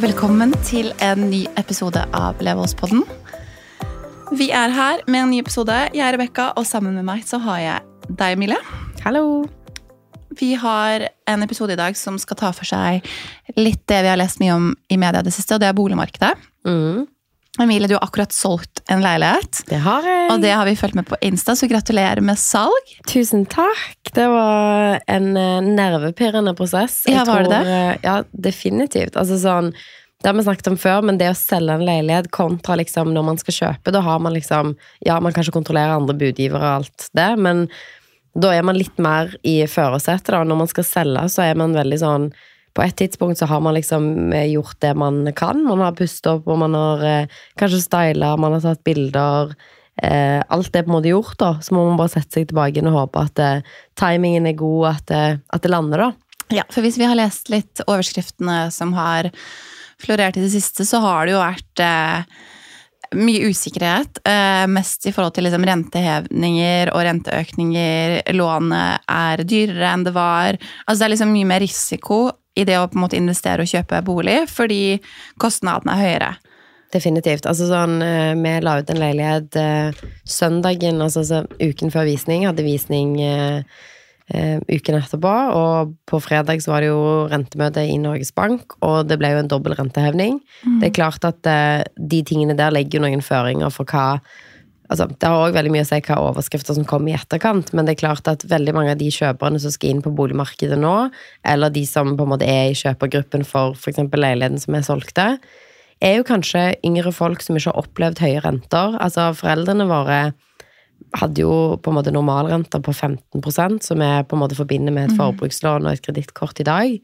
og velkommen til en ny episode av Leveåspodden. Vi er her med en ny episode. Jeg er Rebekka, og sammen med meg så har jeg deg, Emilie. Hallo. Vi har en episode i dag som skal ta for seg litt det vi har lest mye om i media det siste, og det er boligmarkedet. Mm, Emilie, du har akkurat solgt en leilighet, det har jeg. og det har vi fulgt med på Insta, så gratulerer med salg. Tusen takk. Det var en eh, nervepirrende prosess. Jeg Ja, var det tror, eh, Ja, definitivt. Altså sånn, det har vi snakket om før, men det å selge en leilighet kontra liksom når man skal kjøpe, da har man liksom Ja, man kan ikke kontrollere andre budgivere og alt det, men da er man litt mer i førersetet, da. Når man skal selge, så er man veldig sånn på et tidspunkt så har man liksom eh, gjort det man kan. Man har pustet opp, og man har eh, kanskje styla, man har tatt bilder. Eh, alt er på en måte gjort, da. Så må man bare sette seg tilbake igjen og håpe at eh, timingen er god, at det, at det lander, da. Ja, for hvis vi har lest litt overskriftene som har florert i det siste, så har det jo vært eh, mye usikkerhet. Eh, mest i forhold til liksom, rentehevninger og renteøkninger. Lånet er dyrere enn det var. Altså Det er liksom mye mer risiko i det å på en måte investere og kjøpe bolig, fordi kostnadene er høyere. Definitivt. Altså sånn, eh, Vi la ut en leilighet eh, søndagen, altså så uken før visning. Hadde visning eh, eh, uken etterpå, og på fredag så var det jo rentemøte i Norges Bank, og det ble jo en dobbel rentehevning. Det er klart at eh, de tingene der legger jo noen føringer for hva Altså, det har òg veldig mye å si hva overskrifter som kommer i etterkant, men det er klart at veldig mange av de kjøperne som skal inn på boligmarkedet nå, eller de som på en måte er i kjøpergruppen for f.eks. leiligheten som er solgte, er jo kanskje yngre folk som ikke har opplevd høye renter. Altså, foreldrene våre hadde jo på en måte normalrenter på 15% som vi på en måte forbinder med et forbrukslån og et kredittkort i dag.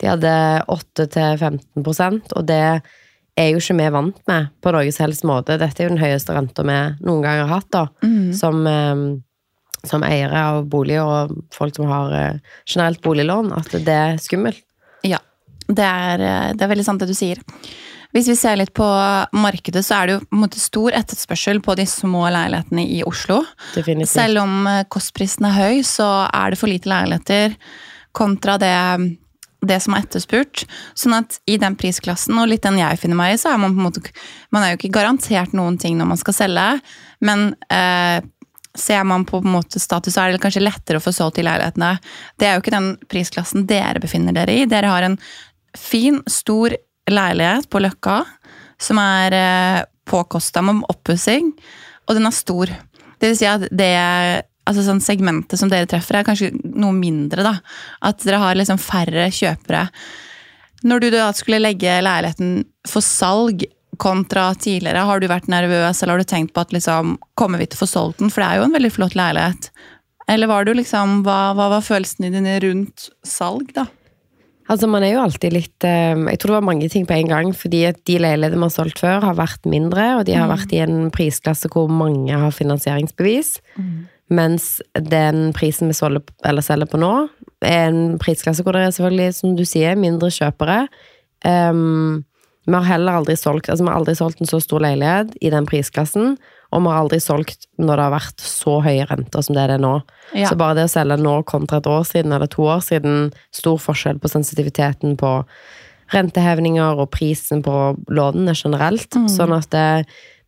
De hadde 8-15% og det er jo ikke vi vant med på noen som helst måte. Dette er jo den høyeste renta vi noen gang har hatt, da. Som, eh, som eiere av boliger og folk som har eh, generelt boliglån, at det er skummelt. Ja, det er, eh, det er veldig sant det du sier. Hvis vi ser litt på markedet, så er det jo på en måte stor etterspørsel på de små leilighetene i Oslo. Definitivt. Selv om kostprisen er høy, så er det for lite leiligheter kontra det, det som er etterspurt. Sånn at i den prisklassen, og litt den jeg finner meg i, så er man på en måte Man er jo ikke garantert noen ting når man skal selge, men eh, ser man på, på en måte status, så er det kanskje lettere å få solgt de leilighetene. Det er jo ikke den prisklassen dere befinner dere i. Dere har en fin, stor leilighet på Løkka som er eh, påkosta med oppussing, og den er stor. Det vil si at det altså sånn segmentet som dere treffer, er kanskje noe mindre. da. At dere har liksom færre kjøpere. Når du da skulle legge leiligheten for salg kontra tidligere, har du vært nervøs eller har du tenkt på at liksom, kommer vi til å få solgt den? For det er jo en veldig flott leilighet. Eller var du liksom, hva, hva var følelsene dine rundt salg, da? Altså, man er jo alltid litt eh, Jeg tror det var mange ting på en gang. Fordi at de leilighetene vi har solgt før, har vært mindre, og de har vært i en prisklasse hvor mange har finansieringsbevis. Mens den prisen vi solger, eller selger på nå, er en prisklasse hvor det er selvfølgelig, som du sier, mindre kjøpere. Um, vi har heller aldri solgt altså vi har aldri solgt en så stor leilighet i den prisklassen, og vi har aldri solgt når det har vært så høye renter som det er det nå. Ja. Så bare det å selge nå kontra et år siden eller to år siden, stor forskjell på sensitiviteten på rentehevninger og prisen på lånene generelt. Sånn at det,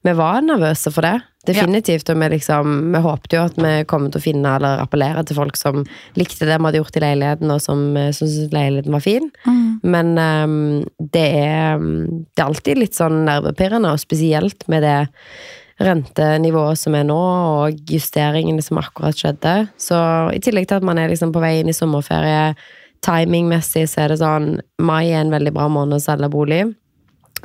vi var nervøse for det. Definitivt. Og vi, liksom, vi håpte jo at vi kom til å finne eller appellere til folk som likte det vi hadde gjort i leiligheten, og som uh, syntes leiligheten var fin. Men um, det, er, det er alltid litt sånn nervepirrende, og spesielt med det rentenivået som er nå, og justeringene som akkurat skjedde. Så i tillegg til at man er liksom på vei inn i sommerferie, timingmessig så er det sånn Mai er en veldig bra måned å selge bolig.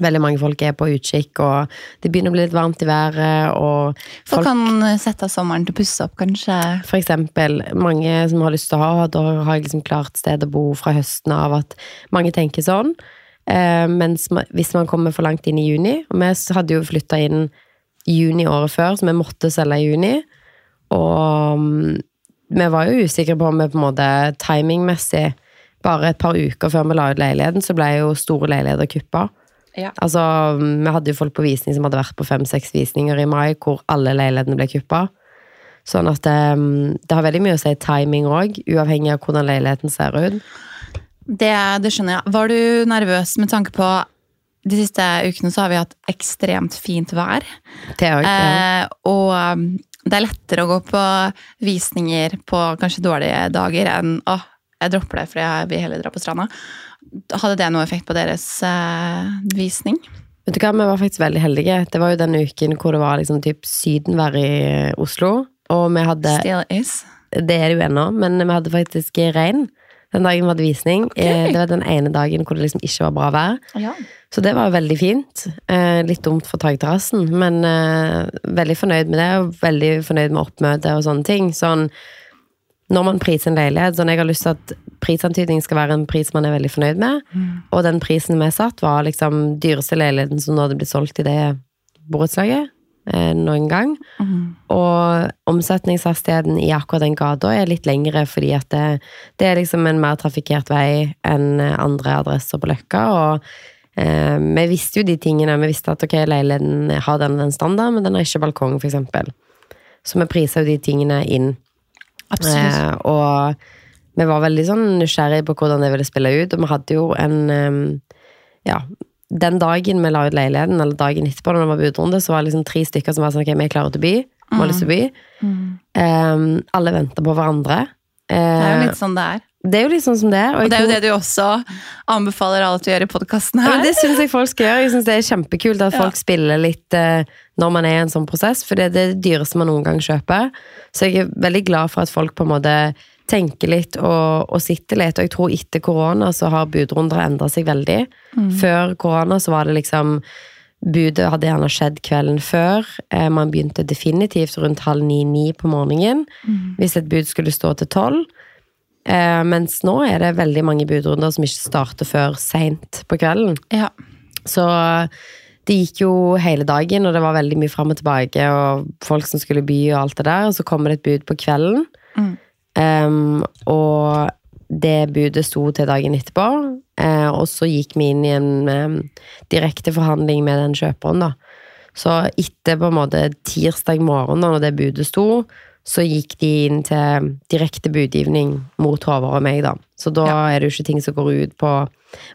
Veldig mange folk er på utkikk, og det begynner å bli litt varmt i været. og Folk kan sette av sommeren til å pusse opp, kanskje. for eksempel, mange som har lyst til å ha, da har jeg liksom klart sted å bo fra høsten av, at mange tenker sånn. Eh, mens hvis man kommer for langt inn i juni, og vi hadde jo flytta inn juni året før, så vi måtte selge i juni, og mm, vi var jo usikre på om vi på en måte timingmessig, bare et par uker før vi la ut leiligheten, så ble jo store leiligheter kuppa. Ja. Altså, vi hadde jo folk på visning som hadde vært på fem-seks visninger i mai, hvor alle leilighetene ble kuppa. Sånn at det, det har veldig mye å si timing òg, uavhengig av hvordan leiligheten ser ut. Det, det skjønner jeg. Var du nervøs med tanke på de siste ukene så har vi hatt ekstremt fint vær. Det òg. Eh, og um, det er lettere å gå på visninger på kanskje dårlige dager enn å, jeg dropper det fordi jeg vil heller dra på stranda. Hadde det noe effekt på deres eh, visning? Vet du hva, Vi var faktisk veldig heldige. Det var jo den uken hvor det var liksom typ sydenvær i Oslo. Og vi hadde Still is. Det er det jo ennå, men vi hadde faktisk regn den dagen vi hadde visning. Okay. Det var den ene dagen hvor det liksom ikke var bra vær. Ja. Så det var jo veldig fint. Eh, litt dumt for takterrassen, men eh, veldig fornøyd med det, og veldig fornøyd med oppmøtet og sånne ting. Sånn, når man priser en leilighet, sånn jeg har lyst til at prisantydning skal være en pris man er veldig fornøyd med, og den prisen vi satt, var liksom dyreste leiligheten som nå hadde blitt solgt i det borettslaget eh, noen gang. Mm. Og omsetningshastigheten i akkurat den gata er litt lengre, fordi at det, det er liksom en mer trafikkert vei enn andre adresser på Løkka. og eh, vi visste jo de tingene. Vi visste at ok, leiligheten har den, den standard, men den har ikke balkong, eksempel. Så vi prisa jo de tingene inn. Eh, og vi var veldig sånn nysgjerrige på hvordan det ville spille ut, og vi hadde jo en Ja, den dagen vi la ut leiligheten, eller dagen etterpå, når det var budrunde, så var det liksom tre stykker som var sånn ok, vi er klare til å by. Vi har lyst til å by. Mm. Um, alle venter på hverandre. Det er jo Eh, litt sånn det er. Det er jo litt sånn som det er. Og og det er jo det du også anbefaler alle til å gjøre i podkasten her. Ja, det syns jeg folk skal gjøre. Jeg synes Det er kjempekult at Ja. folk spiller litt eh, når man er i en sånn prosess, for det er det dyreste man noen gang kjøper. Så jeg er veldig glad for at folk på en måte tenker litt og, og sitter litt. Og jeg tror etter korona så har budrunder endra seg veldig. Før korona så var det liksom Budet hadde gjerne skjedd kvelden før. Eh, man begynte definitivt rundt halv ni-ni på morgenen. Hvis et bud skulle stå til tolv. Eh, mens nå er det veldig mange budrunder som ikke starter før seint på kvelden. Ja. Så det gikk jo hele dagen, og det var veldig mye fram og tilbake, og folk som skulle by og alt det der. Og så kommer det et bud på kvelden, Mm. Em, og det budet sto til dagen etterpå. Eh, og så gikk vi inn i en em, direkte forhandling med den kjøperen, da. Så etter på en måte tirsdag morgen, da når det budet sto, så gikk de inn til direkte budgivning mot Håvard og meg, da. Så da Ja. er det jo ikke ting som går ut på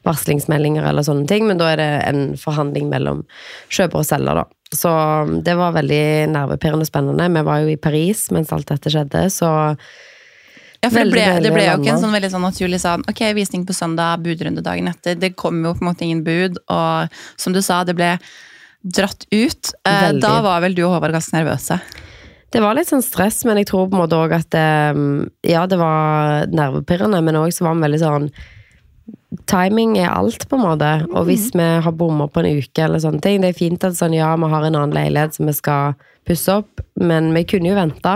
varslingsmeldinger eller sånne ting, men da er det en forhandling mellom kjøper og selger, da. Så det var veldig nervepirrende spennende. Vi var jo i Paris mens alt dette skjedde, så Ja, for det Veldig ble, det ble jo ikke en sånn veldig sånn naturlig sånn Ok, visning på søndag, budrunde dagen etter. Det kom jo på en måte ingen bud, og som du sa, det ble dratt ut. Eh, Veldig. Da var vel du og Håvard ganske nervøse. Det var litt sånn stress, men jeg tror på en måte òg at eh, Ja, det var nervepirrende, men òg så var vi veldig sånn Timing er alt, på en måte. Og hvis vi har bomma på en uke eller sånne ting Det er fint at sånn, ja, vi har en annen leilighet som vi skal pusse opp, men vi kunne jo vente.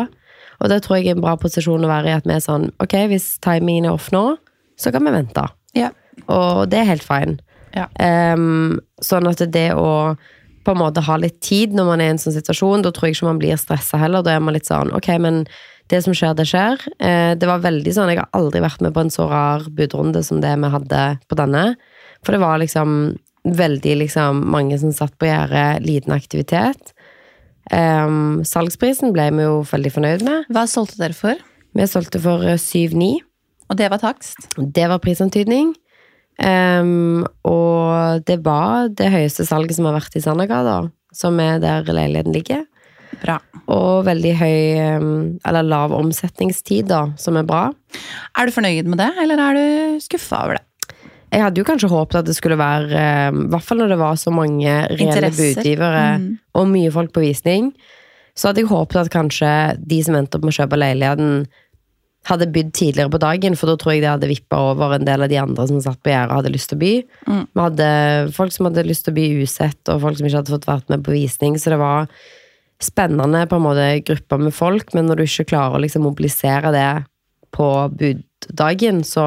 Og det tror jeg er en bra posisjon å være i, at vi er sånn Ok, hvis timingen er off nå, så kan vi vente. Ja. Og det er helt fine. Ja. Um, sånn at det å på en måte ha litt tid når man er i en sånn situasjon, da tror jeg ikke man blir stressa heller. Da er man litt sånn ok, men det som skjer, det skjer. Eh, det var veldig sånn, Jeg har aldri vært med på en så rar budrunde som det vi hadde på denne. For det var liksom veldig liksom mange som satt på gjerdet, liten aktivitet. Um, salgsprisen ble vi jo veldig fornøyd med. Hva solgte dere for? Vi solgte for eh, 7-9. Og det var takst? Det var prisantydning. Ehm, og det var det høyeste salget som har vært i Sandergata, som er der leiligheten ligger. Bra. Og veldig høy, ehm, eller lav omsetningstid, da, som er bra. Er du fornøyd med det, eller er du skuffa over det? Jeg hadde jo kanskje håpet at det skulle være, ehm, i hvert fall når det var så mange reelle budgivere Mm. og mye folk på visning, så hadde jeg håpet at kanskje de som endte opp med å kjøpe leiligheten, hadde bydd tidligere på dagen, for da tror jeg det hadde vippa over en del av de andre som satt på gjerdet og hadde lyst til å by. Mm. Vi hadde folk som hadde lyst til å by usett, og folk som ikke hadde fått vært med på visning, så det var spennende på en måte grupper med folk, men når du ikke klarer å liksom mobilisere det på buddagen, så,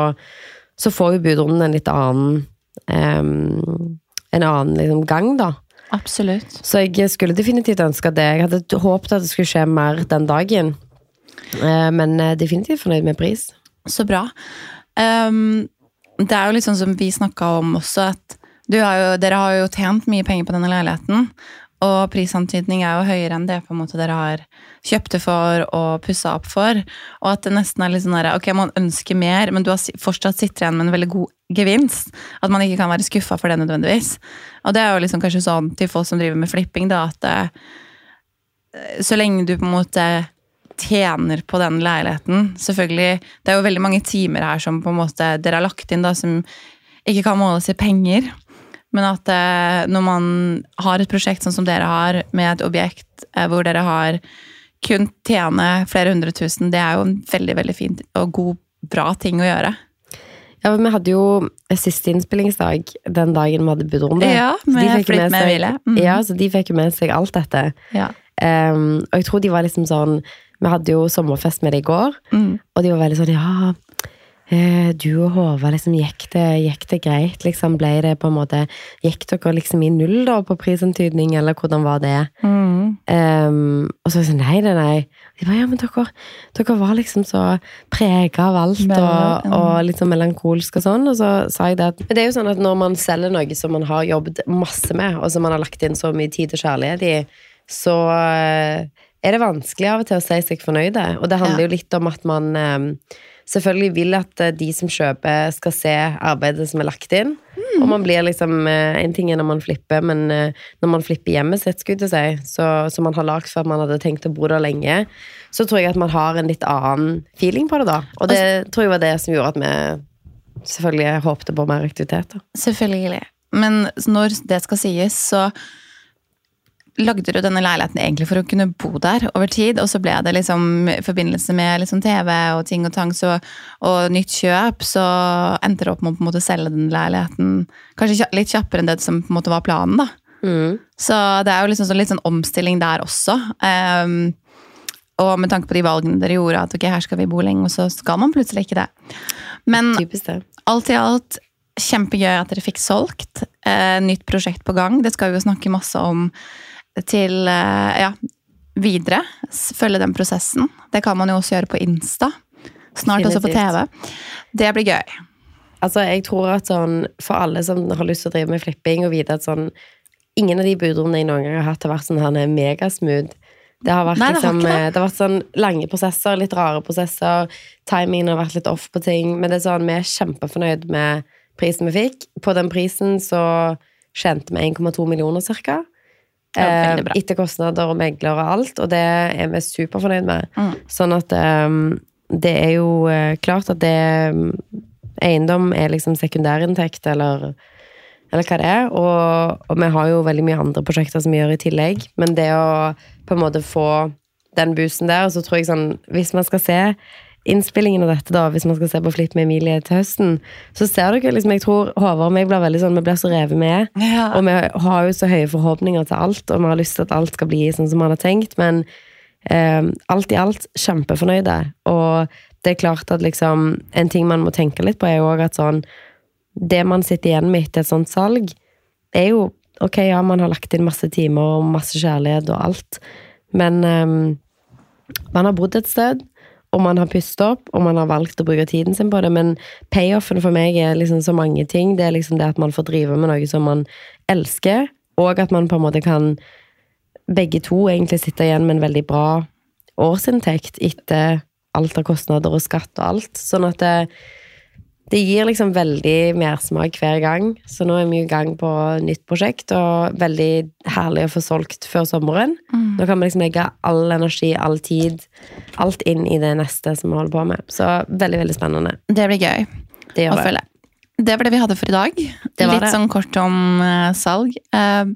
så får jo budrunden en litt annen um, en annen liksom, gang, da. Absolutt. Så jeg skulle definitivt ønske det. Jeg hadde håpet at det skulle skje mer den dagen. Eh, Men eh, definitivt fornøyd med pris. Så bra. Um, det er jo litt sånn som vi snakka om også, at har jo, dere har jo tjent mye penger på denne leiligheten. Og prisantydning er jo høyere enn det på en måte dere har kjøpt det for og pussa opp for. Og at det nesten er litt sånn der, ok, man ønsker mer, men du har fortsatt sitter igjen med en veldig god gevinst. At man ikke kan være skuffa for det nødvendigvis. Og det er jo liksom kanskje sånn til folk som driver med flipping, da, at eh, så lenge du på en måte tjener på den leiligheten Selvfølgelig, det er jo veldig mange timer her som på en måte dere har lagt inn, da, som ikke kan måles i penger. Men at eh, når man har et prosjekt sånn som dere har, med et objekt eh, hvor dere har kun tjene flere hundre tusen, det er jo en veldig veldig fin og god, bra ting å gjøre. Ja, Vi hadde jo siste innspillingsdag den dagen vi hadde budrunde. Ja, Så de med fikk med seg- hvile. Mm. Ja, så de fikk jo med seg alt dette. Ja. Um, og jeg tror de var liksom sånn Vi hadde jo sommerfest med det i går, Mm. og de var veldig sånn Ja, eh, du og Håvard, liksom, gikk det, gikk det greit? Liksom, ble det på en måte Gikk dere liksom i null da på prisantydning, eller hvordan var det? Mm. Um, og så var jeg sånn, nei, nei, nei. De bare, ja, men dere, dere var liksom så prega av alt, og, mm. og litt sånn melankolsk og sånn. Og så sa jeg det at Men det er jo sånn at når man selger noe som man har jobbet masse med, og som man har lagt inn så mye tid og kjærlighet i, så eh, er det vanskelig av og til å si seg fornøyde. Og det handler Ja. jo litt om at man eh, selvfølgelig vil at eh, de som kjøper, skal se arbeidet som er lagt inn. Og man blir liksom eh, En ting er når man flipper, men eh, når man flipper hjemmet sitt, skulle jeg til å si, så, som man har lagd for at man hadde tenkt å bo der lenge, så tror jeg at man har en litt annen feeling på det da. Og det tror jeg var det som gjorde at vi selvfølgelig håpte på mer aktivitet. da. Selvfølgelig. Men når det skal sies, så lagde du denne leiligheten egentlig for å kunne bo der over tid, og så ble det liksom i forbindelse med liksom TV og ting og tang så, og nytt kjøp, så endte det opp med å på en måte selge den leiligheten kanskje litt kjappere enn det som på en måte var planen. da. Mm. Så det er jo liksom så litt sånn omstilling der også. Um, og med tanke på de valgene dere gjorde, at ok, her skal vi bo lenge, og så skal man plutselig ikke det. Men det. alt i alt kjempegøy at dere fikk solgt. Eh, nytt prosjekt på gang. Det skal vi jo snakke masse om til eh, ja, videre. Følge den prosessen. Det kan man jo også gjøre på Insta. Snart også på TV. Det blir gøy. Altså, jeg tror at sånn, for alle som har lyst til å drive med flipping, og vite at sånn Ingen av de budrommene jeg noen gang har hatt, har vært sånn her megasmooth. Det har vært Nei, det liksom har det. eh, Det har vært sånn lange prosesser, litt rare prosesser. Timingen har vært litt off på ting. Men det er sånn, vi er kjempefornøyd med prisen vi fikk. På den prisen så tjente vi 1,2 millioner cirka. Ja, Eh, etter kostnader og megler og alt, og det er vi superfornøyd med. Mm. Sånn at um, det er jo eh, klart at det Eiendom er liksom sekundærinntekt, eller, eller hva det er. Og, og vi har jo veldig mye andre prosjekter som vi gjør i tillegg. Men det å på en måte få den boosten der, og så tror jeg sånn Hvis man skal se innspillingen av dette, da, hvis man skal se på Flipp med Emilie til høsten, så ser dere liksom Jeg tror Håvard og meg blir veldig sånn Vi blir så revet med. Ja. Og vi har jo så høye forhåpninger til alt, og vi har lyst til at alt skal bli sånn som man har tenkt, men eh, alt i alt kjempefornøyde. Og det er klart at liksom En ting man må tenke litt på, er jo også at sånn Det man sitter igjen med etter et sånt salg, er jo Ok, ja, man har lagt inn masse timer og masse kjærlighet og alt, men eh, man har bodd et sted, og man har pustet opp, og man har valgt å bruke tiden sin på det, men payoffen for meg er liksom så mange ting. Det er liksom det at man får drive med noe som man elsker, og at man på en måte kan begge to egentlig sitte igjen med en veldig bra årsinntekt etter alt av kostnader og skatt og alt. Sånn at det, det gir liksom veldig mersmak hver gang. Så nå er vi i gang på nytt prosjekt, og veldig herlig å få solgt før sommeren. Mm. Nå kan vi liksom legge all energi, all tid, alt inn i det neste som vi holder på med. Så veldig, veldig spennende. Det blir gøy Det å følge. Det var det vi hadde for i dag. Det var Litt sånn kort om uh, salg. Uh,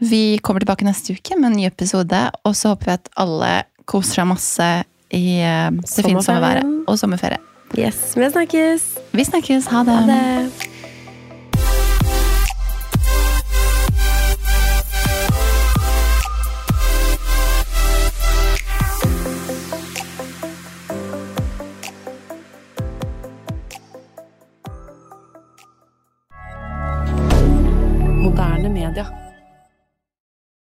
vi kommer tilbake neste uke med en ny episode, og så håper vi at alle koser seg masse i uh, det fine sommerværet og sommerferie. Yes, vi snakkes! Vi snakkes. Ha det. Ha det!